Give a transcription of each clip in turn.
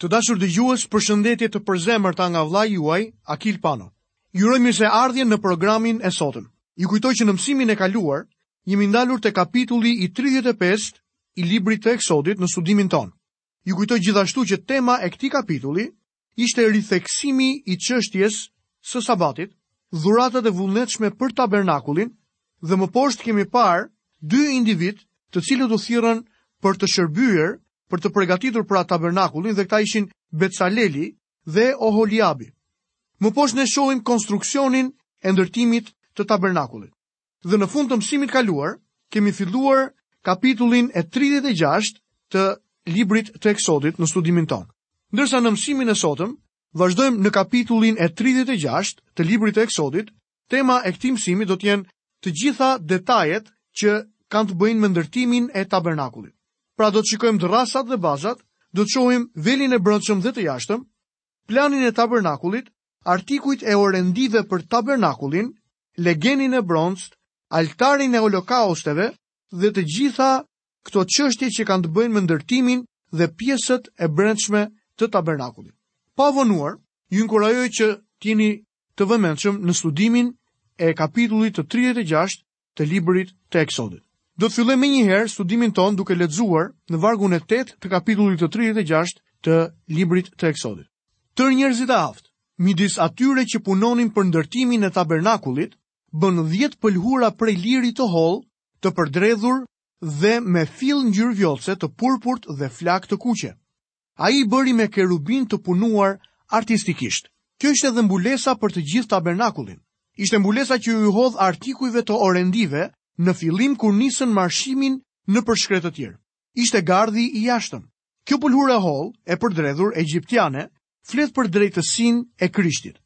Të dashur dëgjues, përshëndetje të përzemërta nga vëllai juaj, Akil Pano. Ju uroj mirëseardhjen në programin e sotëm. Ju kujtoj që në mësimin e kaluar jemi ndalur te kapitulli i 35 i librit të Eksodit në studimin tonë. Ju kujtoj gjithashtu që tema e këtij kapitulli ishte ritheksimi i çështjes së Sabatit, dhuratat e vullnetshme për tabernakullin Dhe më poshtë kemi parë dy individë të cilët u thirrën për të shërbyer, për të përgatitur pra tabernakullin dhe këta ishin Becaleli dhe Oholiabi. Më poshtë ne shohim konstruksionin e ndërtimit të tabernakullit. Dhe në fund të mësimit kaluar, kemi filluar kapitullin e 36 të librit të eksodit në studimin tonë. Ndërsa në mësimin e sotëm, vazhdojmë në kapitullin e 36 të librit të eksodit Tema e këtij mësimi do të jenë të gjitha detajet që kanë të bëjnë me ndërtimin e tabernakullit. Pra do të shikojmë dërrasat dhe bazat, do të shohim velin e brendshëm dhe të jashtëm, planin e tabernakullit, artikujt e orendive për tabernakullin, legenin e bronztë, altarin e holokausteve dhe të gjitha këto çështje që kanë të bëjnë me ndërtimin dhe pjesët e brendshme të tabernakullit. Pa vonuar, ju inkurajoj që të jeni të vëmendshëm në studimin e kapitullit të 36 të librit të Eksodit. Do të fillojmë menjëherë studimin tonë duke lexuar në vargun e 8 të kapitullit të 36 të librit të Eksodit. Tërë njerëzit e aftë, midis atyre që punonin për ndërtimin e tabernakullit, bënë 10 pëlhura prej liri të hollë, të përdredhur dhe me fill ngjyrë vjollce të purpurt dhe flakë të kuqe. Ai i bëri me kerubinë të punuar artistikisht. Kjo ishte edhe mbulesa për të gjithë tabernakullin. Ishte mbulesa që iu hodh artikujve të orendive në fillim kur nisën marshimin nëpër shkretëtirë. Ishte gardhi i jashtëm. Kjo pëlhurë e hollë, e përdredhur egjiptiane, flet për drejtësinë e Krishtit.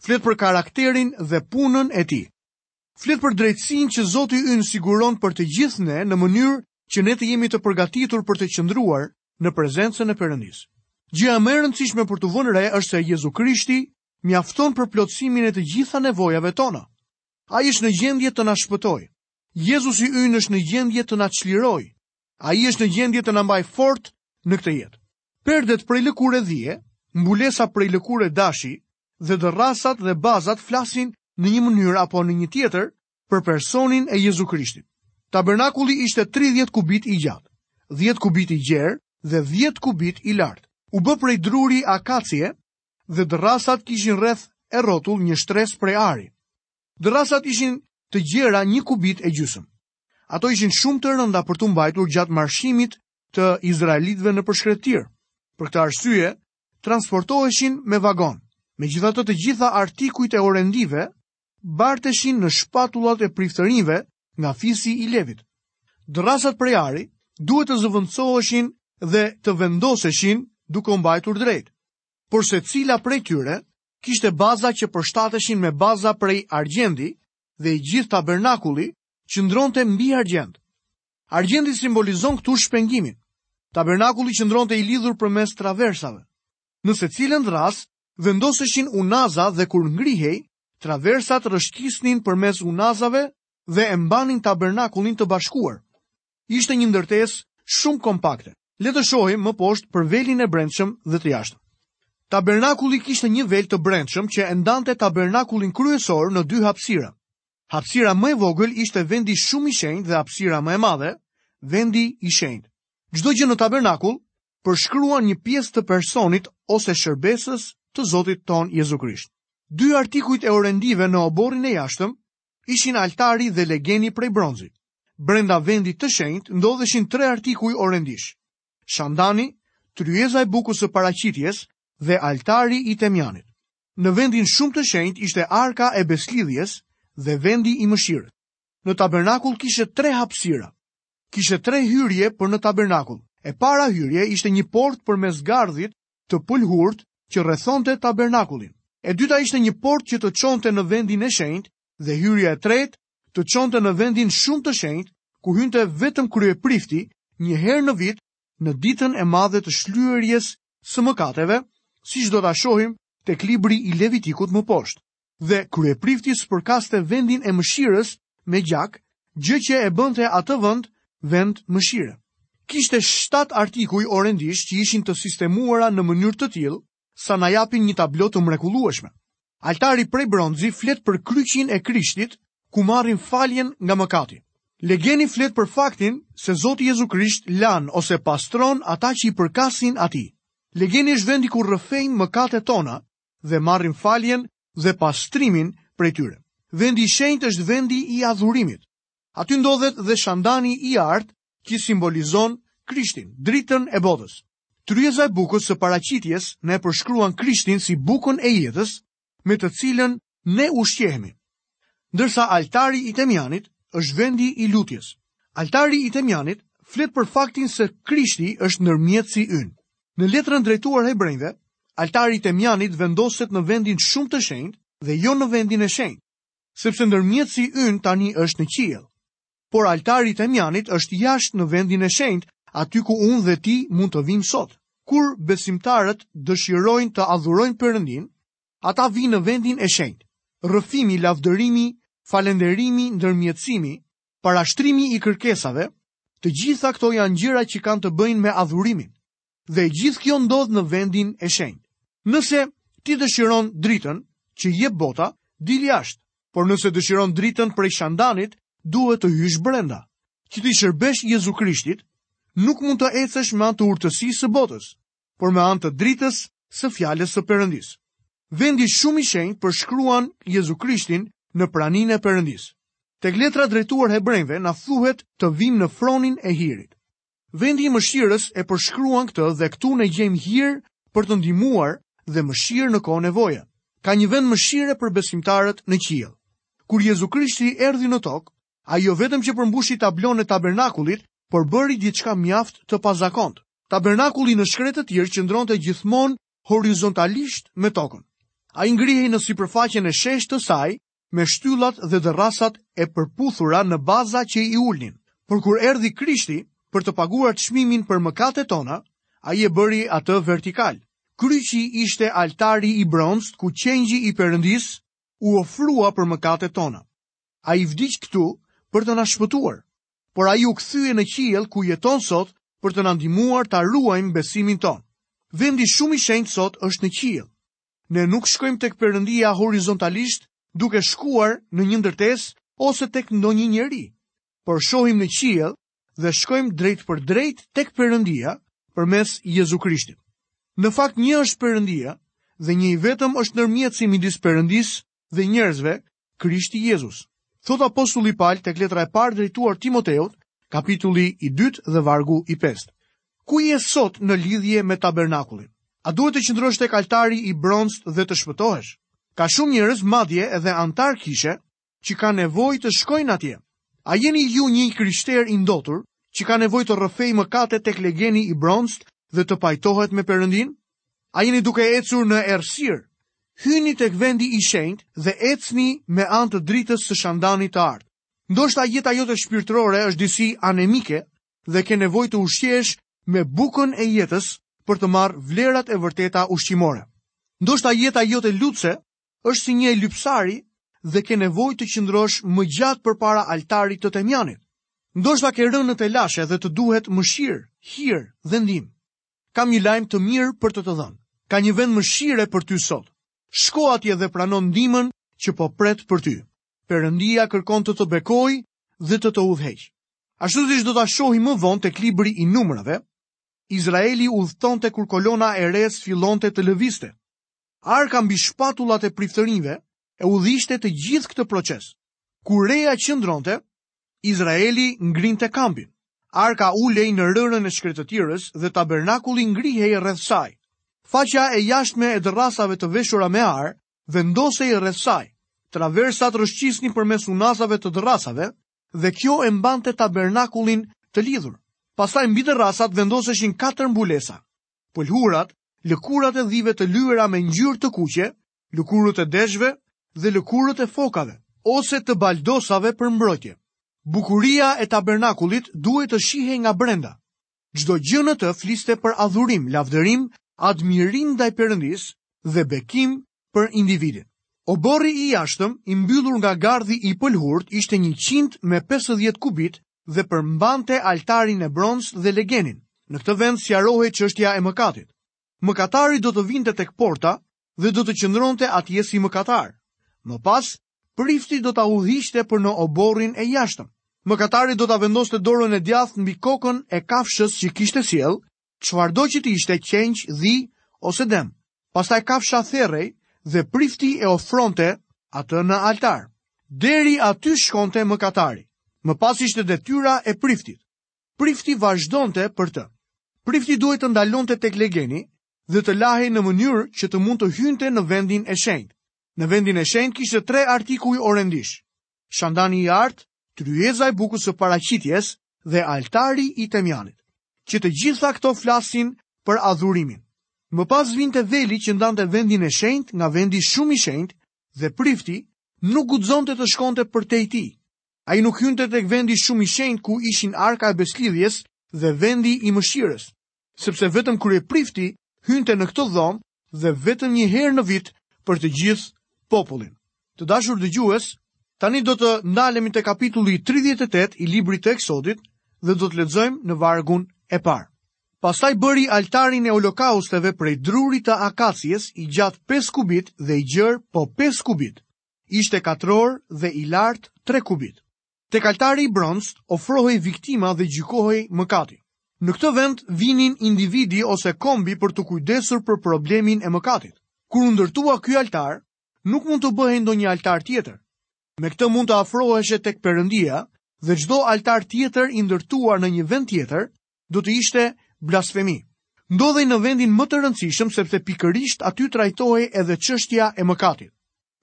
Flet për karakterin dhe punën e tij. Flet për drejtësinë që Zoti ynë siguron për të gjithë ne në mënyrë që ne të jemi të përgatitur për të qëndruar në prezencën e Perëndisë. Gjëja më e rëndësishme për t'u vënë re është se Jezu Krishti mjafton për plotësimin e të gjitha nevojave tona. Ai është në gjendje të na shpëtojë. Jezusi ynë është në gjendje të na çlirojë. Ai është në gjendje të na mbajë fort në këtë jetë. Perdet prej lëkure dhie, mbulesa prej lëkure dashi dhe dërrasat dhe bazat flasin në një mënyrë apo në një tjetër për personin e Jezu Krishtit. Tabernakulli ishte 30 kubit i gjatë, 10 kubit i gjerë dhe 10 kubit i lartë. U bë prej druri akacie dhe dërrasat kishin rreth e rrotull një shtresë prej ari. Dërrasat ishin të gjera një kubit e gjysëm. Ato ishin shumë të rënda për t'u mbajtur gjatë marshimit të izraelitëve nëpër shkretëtirë. Për këtë arsye, transportoheshin me vagon. Megjithatë, të gjitha artikujt e orendive, barteshin në shpatullat e priftërinve nga fisi i Levit. Dërrasat prej ari duhet të zëvendësoheshin dhe të vendoseshin duke u mbajtur drejt. Por secila prej tyre kishte baza që përshtateshin me baza prej argjendi dhe i gjithë tabernakulli qëndronte mbi argjend. Argjendi simbolizon këtu shpengimin. Tabernakulli qëndronte i lidhur përmes traversave, në secilën dërrasë vendoseshin unaza dhe kur ngrihej, traversat rrëshqisnin përmes unazave dhe e mbanin tabernakullin të bashkuar. Ishte një ndërtesë shumë kompakte. Le të shohim më poshtë për velin e brendshëm dhe të jashtëm. Tabernakulli kishte një vel të brendshëm që e ndante tabernakullin kryesor në dy hapësira. Hapësira më e vogël ishte vendi shumë i shenjtë dhe hapësira më e madhe, vendi i shenjtë. Çdo gjë në tabernakull përshkruan një pjesë të personit ose shërbesës të Zotit tonë Jezu Krisht. Dy artikujt e orendive në oborrin e jashtëm ishin altari dhe legeni prej bronzi. Brenda vendit të shenjtë ndodheshin tre artikuj orendish. Shandani, tryeza e bukës së paraqitjes dhe altari i temjanit. Në vendin shumë të shenjtë ishte arka e besëlidhjes dhe vendi i mëshirës. Në tabernakull kishte tre hapësira. Kishte tre hyrje për në tabernakull. E para hyrje ishte një portë përmes gardhit të pëlhurtë që rrethonte tabernakullin. E dyta ishte një portë që të çonte në vendin e shenjtë dhe hyrja e tretë të çonte në vendin shumë të shenjtë ku hynte vetëm kryeprifti një herë në vit në ditën e madhe të shlyerjes së mëkateve, siç do ta shohim tek libri i Levitikut më poshtë. Dhe kryeprifti spërkaste vendin e mëshirës me gjak, gjë që e bënte atë vend vend mëshire. Kishte 7 artikuj orendish që ishin të sistemuara në mënyrë të tillë sa na japin një tablo të mrekullueshme. Altari prej bronzi flet për kryqin e Krishtit, ku marrim faljen nga mëkati. Legeni flet për faktin se Zoti Jezu Krisht lan ose pastron ata që i përkasin atij. Legeni është vendi ku rrëfejmë mëkatet tona dhe marrim faljen dhe pastrimin prej tyre. Vendi i shenjtë është vendi i adhurimit. Aty ndodhet dhe shandani i artë që simbolizon Krishtin, dritën e botës. Tryeza e bukës së paraqitjes na e përshkruan Krishtin si bukën e jetës me të cilën ne ushqehemi. Ndërsa altari i temjanit është vendi i lutjes. Altari i temjanit flet për faktin se Krishti është ndërmjetësi ynë. Në letrën drejtuar hebrenjve, altari i temjanit vendoset në vendin shumë të shenjtë dhe jo në vendin e shenjtë, sepse ndërmjetësi ynë tani është në qiell. por altari i temjanit është jashtë në vendin e shenjtë, aty ku unë dhe ti mund të vijmë sot. Kur besimtarët dëshirojnë të adhurojnë Perëndinë, ata vijnë në vendin e shenjtë. Rrëfimi, lavdërimi, falënderimi, ndërmjetësimi, parashtrimi i kërkesave, të gjitha këto janë gjëra që kanë të bëjnë me adhurimin. Dhe gjithë kjo ndodh në vendin e shenjtë. Nëse ti dëshiron dritën që jep bota, dil jashtë. Por nëse dëshiron dritën prej shandanit, duhet të hysh brenda. Që t'i shërbesh Jezu Krishtit, nuk mund të ecësh me anë të urtësisë së botës, por me anë të dritës së fjalës së Perëndisë. Vendi shumë i shenjtë përshkruan Jezu Krishtin në praninë e Perëndisë. Tek letra drejtuar hebrenjve na thuhet të vijmë në fronin e hirit. Vendi i mëshirës e përshkruan këtë dhe këtu ne gjejmë hir për të ndihmuar dhe mëshirë në kohë nevoje. Ka një vend mëshire për besimtarët në qiell. Kur Jezu Krishti erdhi në tokë, ai jo vetëm që përmbushi tablonë e tabernakullit, por bëri diçka mjaft të pazakontë. Tabernakulli në shkretëtirë qëndronte gjithmonë horizontalisht me tokën. Ai ngrihej në sipërfaqen e sheshtë të saj me shtyllat dhe dërrasat e përputhura në baza që i ulnin. Por kur erdhi Krishti për të paguar çmimin për mëkatet tona, ai e bëri atë vertikal. Kryqi ishte altari i bronztë ku qengji i Perëndisë u ofrua për mëkatet tona. Ai vdiq këtu për të na shpëtuar, por ai u kthye në qiell ku jeton sot për të na ndihmuar ta ruajmë besimin tonë. Vendi shumë i shenjtë sot është në qiell. Ne nuk shkojmë tek Perëndia horizontalisht duke shkuar në një ndërtesë ose tek ndonjë njeri, por shohim në qiell dhe shkojmë drejtpërdrejt tek Perëndia përmes Jezu Krishtit. Në fakt një është Perëndia dhe një i vetëm është ndërmjetësi midis Perëndisë dhe njerëzve Krishti Jezus. Thotë apostulli Pal tek letra e parë drejtuar Timoteut, kapitulli i 2 dhe vargu i 5. Ku je sot në lidhje me tabernakullin? A duhet të qëndrosh tek altari i bronztë dhe të shpëtohesh? Ka shumë njerëz madje edhe anëtarë kishe që kanë nevojë të shkojnë atje. A jeni ju një i krishterë i ndotur që ka nevojë të rrëfejë mëkatet tek legeni i bronztë dhe të pajtohet me Perëndinë? A jeni duke ecur në errësirë? Hyni tek vendi i shenjtë dhe ecni me anë të dritës së shandanit të artë. Ndoshta jeta jote shpirtërore është disi anemike dhe ke nevojë të ushqehesh me bukën e jetës për të marrë vlerat e vërteta ushqimore. Ndoshta jeta jote lutëse është si e një lypsari dhe ke nevojë të qëndrosh më gjatë përpara altarit të temjanit. Ndoshta ke rënë në telashe dhe të duhet mëshirë, hir dhe ndihmë. Kam një lajm të mirë për të të dhënë. Ka një vend mëshire për ty sot. Shko atje dhe prano ndihmën që po pret për ty. Perëndia kërkon të të bekojë dhe të të udhëheqë. Ashtu siç do ta shohim më vonë tek libri i numrave, Izraeli udhëtonte kur kolona e resë fillonte të lëviste. arka mbi shpatullat e priftërinjve e udhëhiqte të gjithë këtë proces. Kur reja qëndronte, Izraeli ngrinte kampin. Arka ulej në rërën e shkretëtirës dhe tabernakulli ngrihej rreth saj. Faqja e jashtme e dërrasave të veshura me ar vendosej rreth saj. Traversat rrëshqisnin përmes unazave të dërrasave dhe kjo e mbante tabernakullin të lidhur. Pastaj mbi dërrasat vendoseshin katër mbulesa. pëlhurat, lëkurat e dhive të lyera me ngjyrë të kuqe, lëkurët e deshve dhe lëkurët e fokave, ose të baldosave për mbrojtje. Bukuria e tabernakullit duhej të shihej nga brenda. Çdo gjë në të fliste për adhurim, lavdërim, admirim ndaj Perëndisë dhe bekim për individin. Oborri i jashtëm, i mbyllur nga gardhi i pëlhurt, ishte 100 me 50 kubit dhe përmbante altarin e bronztë dhe legenin. Në këtë vend sqarohej çështja e mëkatit. Mëkatari do të vinte tek porta dhe do të qëndronte atje si mëkatar. Më pas, prifti do ta udhëhiqte për në oborrin e jashtëm. Mëkatari do ta vendoste dorën e djathtë mbi kokën e kafshës që kishte sjellë çfarëdo që të ishte qengj, dhi ose dem. Pastaj kafsha therrej dhe prifti e ofronte atë në altar. Deri aty shkonte mëkatari. Më pas ishte detyra e priftit. Prifti vazhdonte për të. Prifti duhej të ndalonte tek legeni dhe të lahej në mënyrë që të mund të hynte në vendin e shenjtë. Në vendin e shenjtë kishte tre artikuj orendish. shandani i artë, tryeza e bukës së paraqitjes dhe altari i temjanit. Që të gjitha këto flasin për adhurimin. Më pas vinte veli që ndante vendin e shenjtë nga vendi shumë i shenjtë dhe prifti nuk guxonte të shkonte përtej tij. Ai nuk hynte tek vendi shumë i shenjtë ku ishin arka e besëlidhjes dhe vendi i mëshirës. sepse vetëm kryeprifti hynte në këtë dhomë dhe vetëm një herë në vit për të gjithë popullin. Të dashur dëgjues, tani do të ndalemi te kapitulli 38 i librit të Eksodit dhe do të lexojmë në vargun e parë. Pastaj bëri altarin e olokausteve prej druri të akacies i gjatë 5 kubit dhe i gjerë po 5 kubit. Ishte katror dhe i lartë 3 kubit. Tek altari i bronztë ofrohej viktima dhe gjykohej mëkati. Në këtë vend vinin individi ose kombi për t'u kujdesur për problemin e mëkatit. Kur u ndërtua ky altar, nuk mund të bëhej ndonjë altar tjetër. Me këtë mund të afroheshe tek Perëndia dhe çdo altar tjetër i ndërtuar në një vend tjetër do të ishte blasfemi. Ndodhej në vendin më të rëndësishëm sepse pikërisht aty trajtohej edhe çështja e mëkatit.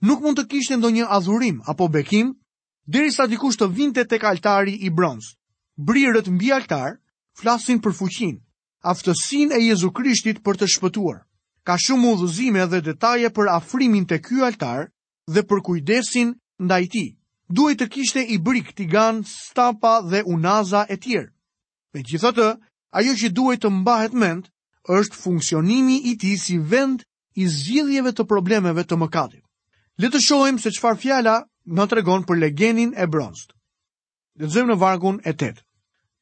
Nuk mund të kishte ndonjë adhurim apo bekim Derisa dikush të vinte tek altari i bronztë, brirët mbi altar flasin për fuqinë, aftësinë e Jezu Krishtit për të shpëtuar. Ka shumë udhëzime dhe detaje për afrimin te ky altar dhe për kujdesin ndaj tij. Duhej të kishte ibrik, tigan, stapa dhe unaza e tjerë. Megjithatë, ajo që duhet të mbahet mend është funksionimi i tij si vend i zgjidhjeve të problemeve të mëkatit. Le të shohim se çfarë fjala na tregon për legenin e bronztë. Lexojmë në vargun e 8.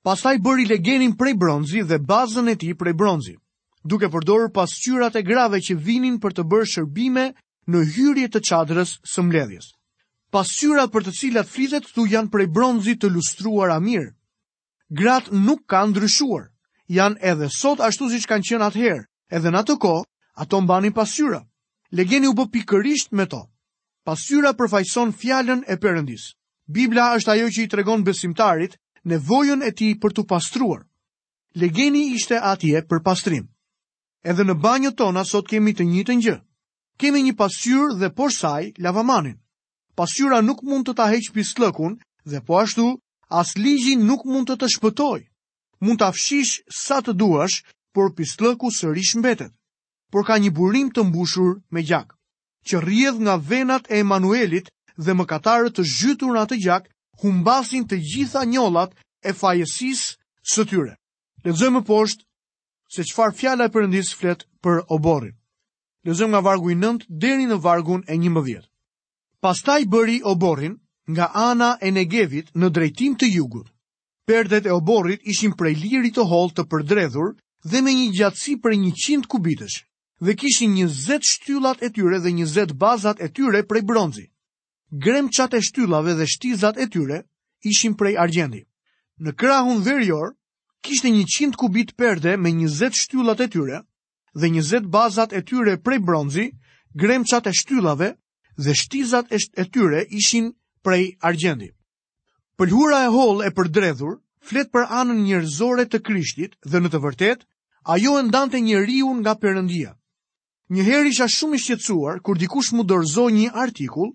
Pastaj bëri legenin prej bronzi dhe bazën e tij prej bronzi, duke përdorur pasqyrat e grave që vinin për të bërë shërbime në hyrje të çadrës së mbledhjes. Pasqyrat për të cilat flitet këtu janë prej bronzi të lustruara mirë. Gratë nuk kanë ndryshuar. Janë edhe sot ashtu siç kanë qenë atëherë. Edhe në atë kohë, ato mbanin pasqyra. Legeni u bë pikërisht me to. Pasqyra përfaqëson fjalën e Perëndisë. Bibla është ajo që i tregon besimtarit nevojën e tij për t'u pastruar. Legeni ishte atje për pastrim. Edhe në banjët tona sot kemi të njëjtën gjë. Kemi një pasqyrë dhe poshtë saj lavamanin. Pasqyra nuk mund të ta heqë pisllëkun dhe po ashtu as ligji nuk mund të të shpëtojë. Mund ta fshish sa të duash, por pisllëku sërish mbetet. Por ka një burim të mbushur me gjak, që rrjedh nga venat e Emanuelit dhe mëkatarët të zhytur në atë gjak humbasin të gjitha njollat e fajësisë së tyre. Lexojmë më poshtë se çfarë fjala e Perëndisë flet për oborrin. Lexojmë nga vargu i nëntë deri në vargun e njëmbëdhjetë. Pastaj bëri oborrin nga ana e Negevit në drejtim të jugut. Perdet e oborrit ishin prej liri të hollë të përdredhur dhe me një gjatësi prej 100 kubitësh dhe kishin 20 shtyllat e tyre dhe 20 bazat e tyre prej bronzi. Gremçat e shtyllave dhe shtizat e tyre ishin prej argjendi. Në krahun verior kishte 100 kubitë perde me 20 shtyllat e tyre dhe njëzet bazat e tyre prej bronzi, gremçat e shtyllave dhe shtizat e tyre ishin prej argjendi. Pëlhura e hollë e përdredhur flet për anën njerëzore të Krishtit dhe në të vërtetë ajo e ndante njeriun nga Perëndia. Një herë isha shumë i shqetësuar kur dikush më dorëzoi një artikull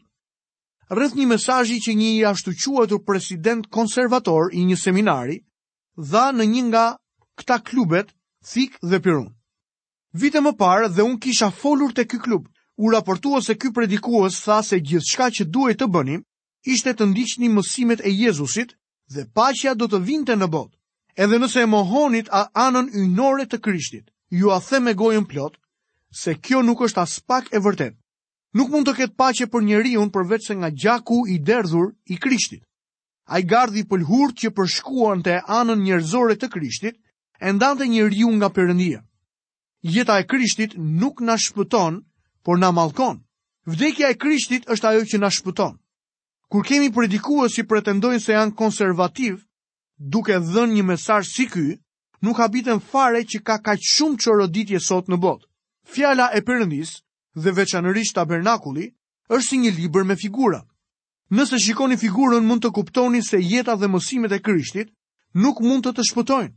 rreth një mesazhi që një i ashtuquajtur president konservator i një seminari dha në një nga këta klubet, Thikë dhe Pirun. Vite më parë dhe unë kisha folur te ky klub, u raportua se ky predikues tha se gjithçka që duhet të bënim, ishte të ndiqnim mësimet e Jezusit dhe paqja do të vinte në botë. Edhe nëse e mohonit anën hyjnore të Krishtit, jua them me gojën plot se kjo nuk është aspak e vërtetë. Nuk mund të ketë paqe për njeriun përveçse nga gjaku i derdhur i Krishtit. Ai gardh i pëlhurtë që përshkuante anën njerëzore të Krishtit, e ndante njeriun nga Perëndia. Jeta e Krishtit nuk na shpëton, por na mallkon. Vdekja e Krishtit është ajo që na shpëton. Kur kemi predikues që pretendojnë se janë konservativë, duke dhënë një mesazh si ky, nuk habitem fare që ka kaq shumë çoroditje sot në botë. Fjala e Perëndisë dhe veçanërisht tabernakulli është si një libër me figura. Nëse shikoni figurën mund të kuptoni se jeta dhe mësimet e Krishtit nuk mund të të shpëtojnë.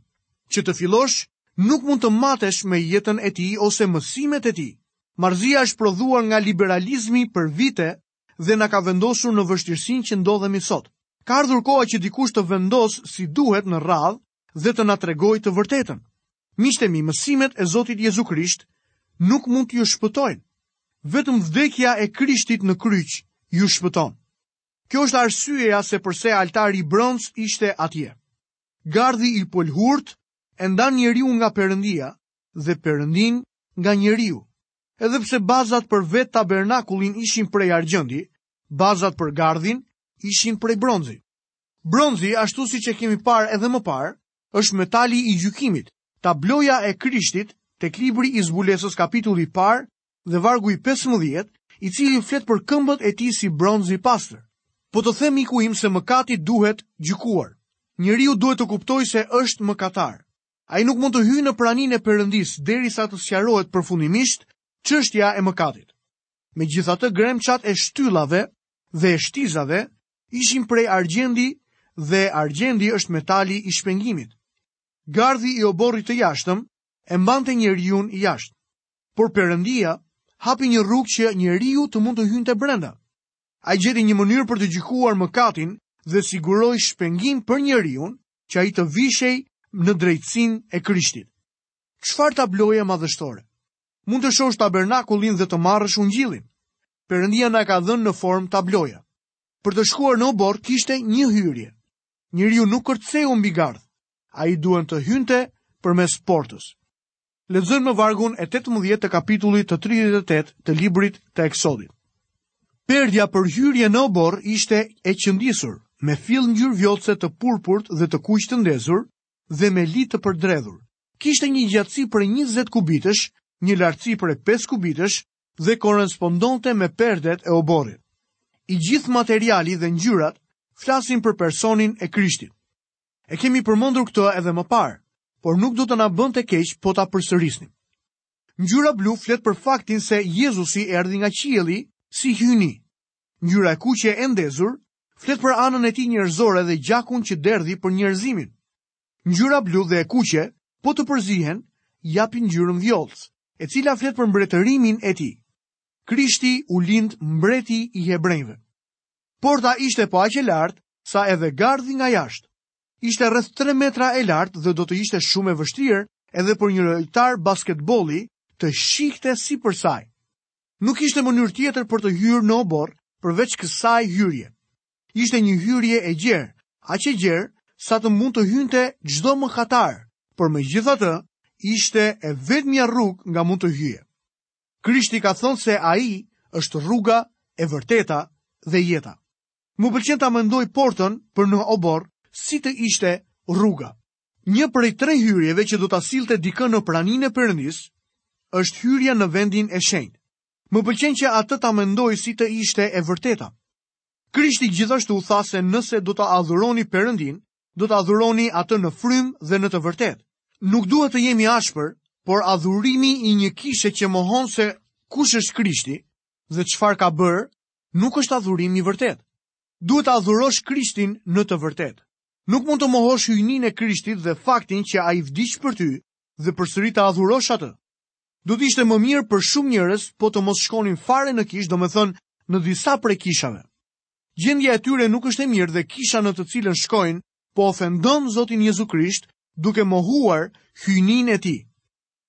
Që të fillosh, nuk mund të matesh me jetën e tij ose mësimet e tij. Marrëzia është prodhuar nga liberalizmi për vite dhe na ka vendosur në vështirësinë që ndodhemi sot. Ka ardhur koha që dikush të vendosë si duhet në radhë dhe të na tregojë të vërtetën. Miqtë e mi, mësimet e Zotit Jezu Krisht nuk mund t'ju shpëtojnë. Vetëm vdekja e Krishtit në kryq ju shpëton. Kjo është arsyeja se përse altari i bronztë ishte atje. Gardhi i pëlhurtë e ndan njeriun nga Perëndia dhe Perëndinë nga njeriu. Edhe pse bazat për vetë tabernakullin ishin prej argjendi, bazat për gardhin ishin prej bronzi. Bronzi, ashtu siç e kemi parë edhe më parë, është metali i gjykimit. Tabloja e Krishtit tek libri i Zbulesës kapitulli i parë dhe vargu i 15, i cili flet për këmbët e tij si bronz i pastër. Po të them miku im se mëkati duhet gjykuar. Njeriu duhet të kuptojë se është mëkatar. Ai nuk mund të hyjë në praninë e Perëndisë derisa të sqarohet përfundimisht çështja e mëkatit. Megjithatë, gremçat e shtyllave dhe e shtizave Ishin prej argjendi dhe argjendi është metali i shpengimit. Gardhi i oborrit të jashtëm e mbante njeriun jashtë. Por Perëndia hapi një rrugë që njeriu të mund të hynte brenda. Ai gjeti një mënyrë për të gjykuar mëkatin dhe siguroi shpengim për njeriun që ai të vishej në drejtësinë e Krishtit. Çfarë tabloje madhështore! Mund të shohësh tabernakullin dhe të marrësh ungjillin. Perëndia na e ka dhënë në formë tabloja. Për të shkuar në oborr kishte një hyrje. Njeriu nuk kërceu mbi gardh. Ai duhej të hynte përmes portës. Lexojmë në vargun e 18 të kapitullit të 38 të librit të Eksodit. Perdja për hyrje në oborr ishte e qëndisur, me fill ngjyrë vjollce të purpurt dhe të kuq të ndezur, dhe me li të përdredhur. Kishte një gjatësi prej 20 kubitësh, një lartësi prej 5 kubitësh dhe korrespondonte me perdet e oborrit. I gjithë materiali dhe ngjyrat flasin për personin e Krishtit. E kemi përmendur këtë edhe më parë, por nuk do të na bënte keq po ta përsërisnim. Ngjyra blu flet për faktin se Jezusi erdhi nga qielli si hyjni, Ngjyra e kuqe e ndezur flet për anën e tij njerëzore dhe gjakun që derdhi për njerëzimin. Ngjyra blu dhe e kuqe, po të përzihen, japin ngjyrën vjollcë, e cila flet për mbretërimin e tij. Krishti u lind mbreti i hebrenjve. Porta ishte po aq e lartë sa edhe gardhi nga jashtë. Ishte rreth 3 metra e lartë dhe do të ishte shumë e vështirë edhe për një lojtar basketbolli të shihte sipër saj. Nuk kishte mënyrë tjetër për të hyrë në oborr përveç kësaj hyrje. Ishte një hyrje e gjerë, aq e gjerë sa të mund të hynte çdo mëkatar, por megjithatë ishte e vetmja rrugë nga mund të hyje. Krishti ka thënë se ai është rruga e vërteta dhe jeta. Më pëlqen ta mendoj portën për në oborr si të ishte rruga. Një prej tre hyrjeve që do ta sillte dikë në praninë e Perëndisë është hyrja në vendin e shenjtë. Më pëlqen që atë ta mendoj si të ishte e vërteta. Krishti gjithashtu tha se nëse do ta adhuroni Perëndinë, do ta adhuroni atë në frymë dhe në të vërtetë. Nuk duhet të jem i ashpër, por adhurimi i një kishe që mohon se kush është Krishti dhe çfarë ka bërë, nuk është adhurim i vërtetë. Duhet ta adhurosh Krishtin në të vërtetë. Nuk mund të mohosh hyjninë e Krishtit dhe faktin që ai vdiq për ty dhe përsëri ta adhurosh atë. Do të ishte më mirë për shumë njerëz po të mos shkonin fare në kishë, domethënë në disa prej kishave. Gjendja e tyre nuk është e mirë dhe kisha në të cilën shkojnë po ofendon Zotin Jezu Krisht duke mohuar hyjninë e tij.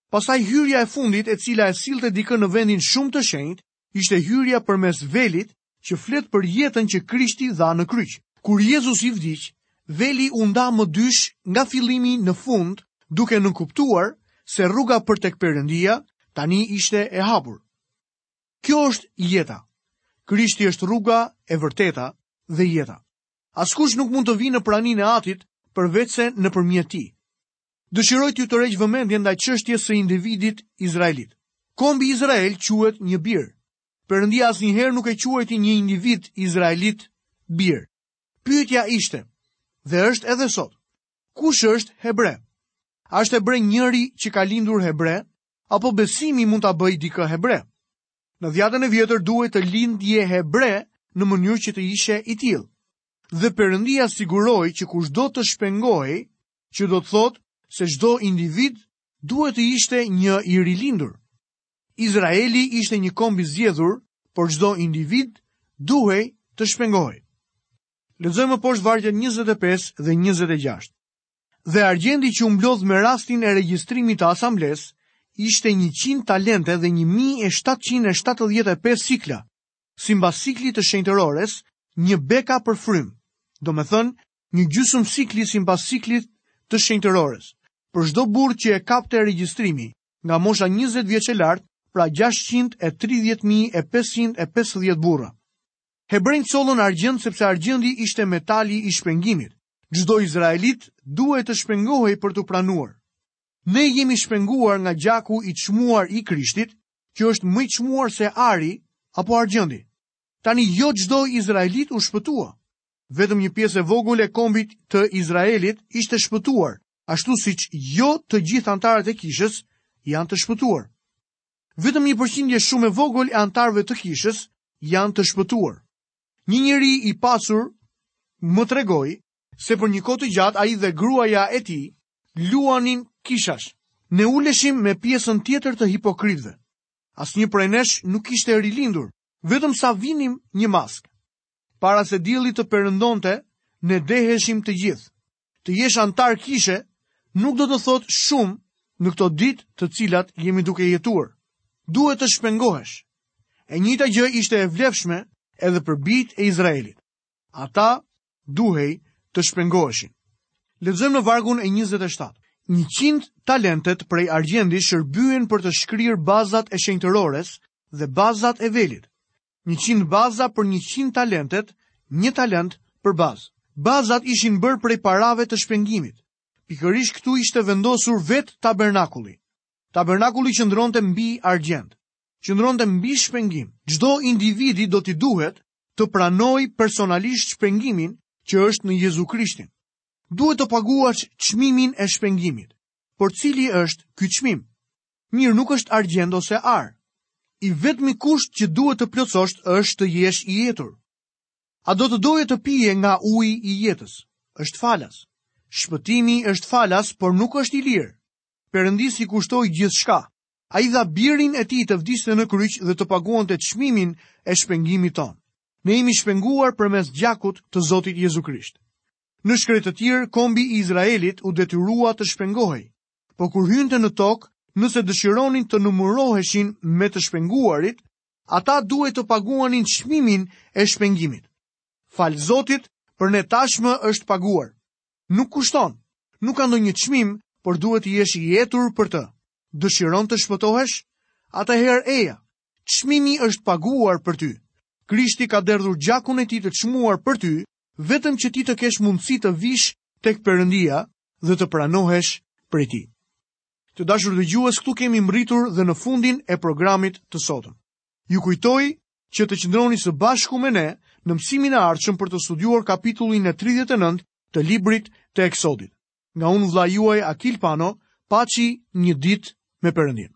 Pastaj hyrja e fundit e cila e sillte dikë në vendin shumë të shenjtë, Ishte hyrja përmes velit që flet për jetën që Krishti dha në kryq. Kur Jezusi vdiq, veli u nda më dysh nga fillimi në fund, duke nënkuptuar se rruga për tek Perëndia tani ishte e hapur. Kjo është jeta. Krishti është rruga e vërteta dhe jeta. Askush nuk mund të vijë në praninë e Atit përveçse nëpërmjet tij. Dëshiroj t'ju tërheq vëmendjen ndaj çështjes së individit izraelit. Kombi Izrael quhet një bir. Perëndia asnjëherë nuk e quajti një individ izraelit bir. Pyetja ishte dhe është edhe sot. Kush është hebre? A është hebre njëri që ka lindur hebre apo besimi mund ta bëjë dikë hebre? Në dhjatën e vjetër duhej të lindje hebre në mënyrë që të ishe i tillë. Dhe Perëndia siguroi që kushdo të shpengohej që do të thotë se çdo individ duhet të ishte një i rilindur. Izraeli ishte një komb i zgjedhur, por çdo individ duhej të shpengohej. Lexojmë poshtë vargjet 25 dhe 26. Dhe argjendi që u mblodh me rastin e regjistrimit të asamblesë ishte 100 talente dhe 1775 sikla, simbas siklit të shenjtërores, një beka për frymë, domethënë Një gjysmë sikli simbas siklit të shenjtërores. Për çdo burrë që e kapte regjistrimi, nga mosha njëzet vjeç e lart, pra gjashtëqind e tridhjetë mijë e pesëqind e pesëdhjetë burra. Hebrenjtë sollën argjend sepse argjendi ishte metali i shpengimit. Çdo izraelit duhej të shpengohej për t'u pranuar. Ne jemi shpenguar nga gjaku i çmuar i Krishtit, që është më i çmuar se ari apo argjendi. Tani jo çdo izraelit u shpëtua. Vetëm një pjesë e vogël e kombit të Izraelit ishte shpëtuar, ashtu siç jo të gjithë anëtarët e kishës janë të shpëtuar. Vetëm një përqindje shumë e vogël e anëtarëve të kishës janë të shpëtuar. Një njeri i pasur më tregoi se për një kohë të gjatë ai dhe gruaja e tij luanin kishash. Ne uleshim me pjesën tjetër të hipokritëve. Asnjë prej nesh nuk ishte rilindur, vetëm sa vinim një maskë. Para se dielli të perëndonte, ne deheshim të gjithë. Të jesh anëtar kishe nuk do të thotë shumë në këto ditë të cilat jemi duke jetuar. Duhet të shpengohesh. E njëjta gjë ishte e vlefshme edhe për bijtë e Izraelit. Ata duhej të shpengoheshin. Lexojmë në vargun e 27. 100 talentet prej argjendi shërbyen për të shkrirë bazat e shenjtërores dhe bazat e velit. 100 baza për 100 talentet, një talent për bazë. Bazat ishin bërë prej parave të shpengimit. Pikërisht këtu ishte vendosur vetë tabernakulli. Tabernakulli qëndronte mbi argjend. Qëndronte mbi shpengim. Çdo individi do t'i duhet të pranojë personalisht shpengimin që është në Jezu Krishtin. Duhet të paguash çmimin e shpengimit. Por cili është ky çmim? Mirë nuk është argjend ose ar. I vetmi kusht që duhet të plotësosh është të jesh i etur. A do të doje të pije nga uji i jetës? Është falas. Shpëtimi është falas, por nuk është i lirë. Perëndisë i kushtoi gjithçka. Ai dha Birin e Tij të vdiste në kryq dhe të paguante çmimin e shpengimit tonë. Ne jemi shpenguar përmes gjakut të Zotit Jezu Krisht. Në shkretëtirë, kombi i Izraelit u detyrua të shpengohej. Por kur hynte në tokë, nëse dëshironin të numëroheshin me të shpenguarit, ata duhej të paguanin çmimin e shpengimit. Falë Zotit, për ne tashmë është paguar. Nuk kushton, nuk ka ndonjë çmim, por duhet të jesh i etur për të. Dëshiron të shpëtohesh? Atëherë eja, çmimi është paguar për ty. Krishti ka derdhur gjakun e tij të çmuar për ty, vetëm që ti të kesh mundësi të vish tek Perëndia dhe të pranohesh prej tij. Të dashur dëgjues, këtu kemi mbërritur dhe në fundin e programit të sotëm. Ju kujtoj që të qëndroni së bashku me ne në mësimin e ardhshëm për të studiuar kapitullin e 39 të librit të Eksodit. Nga unë vëllai juaj Akil Pano, paçi një ditë me Perëndinë.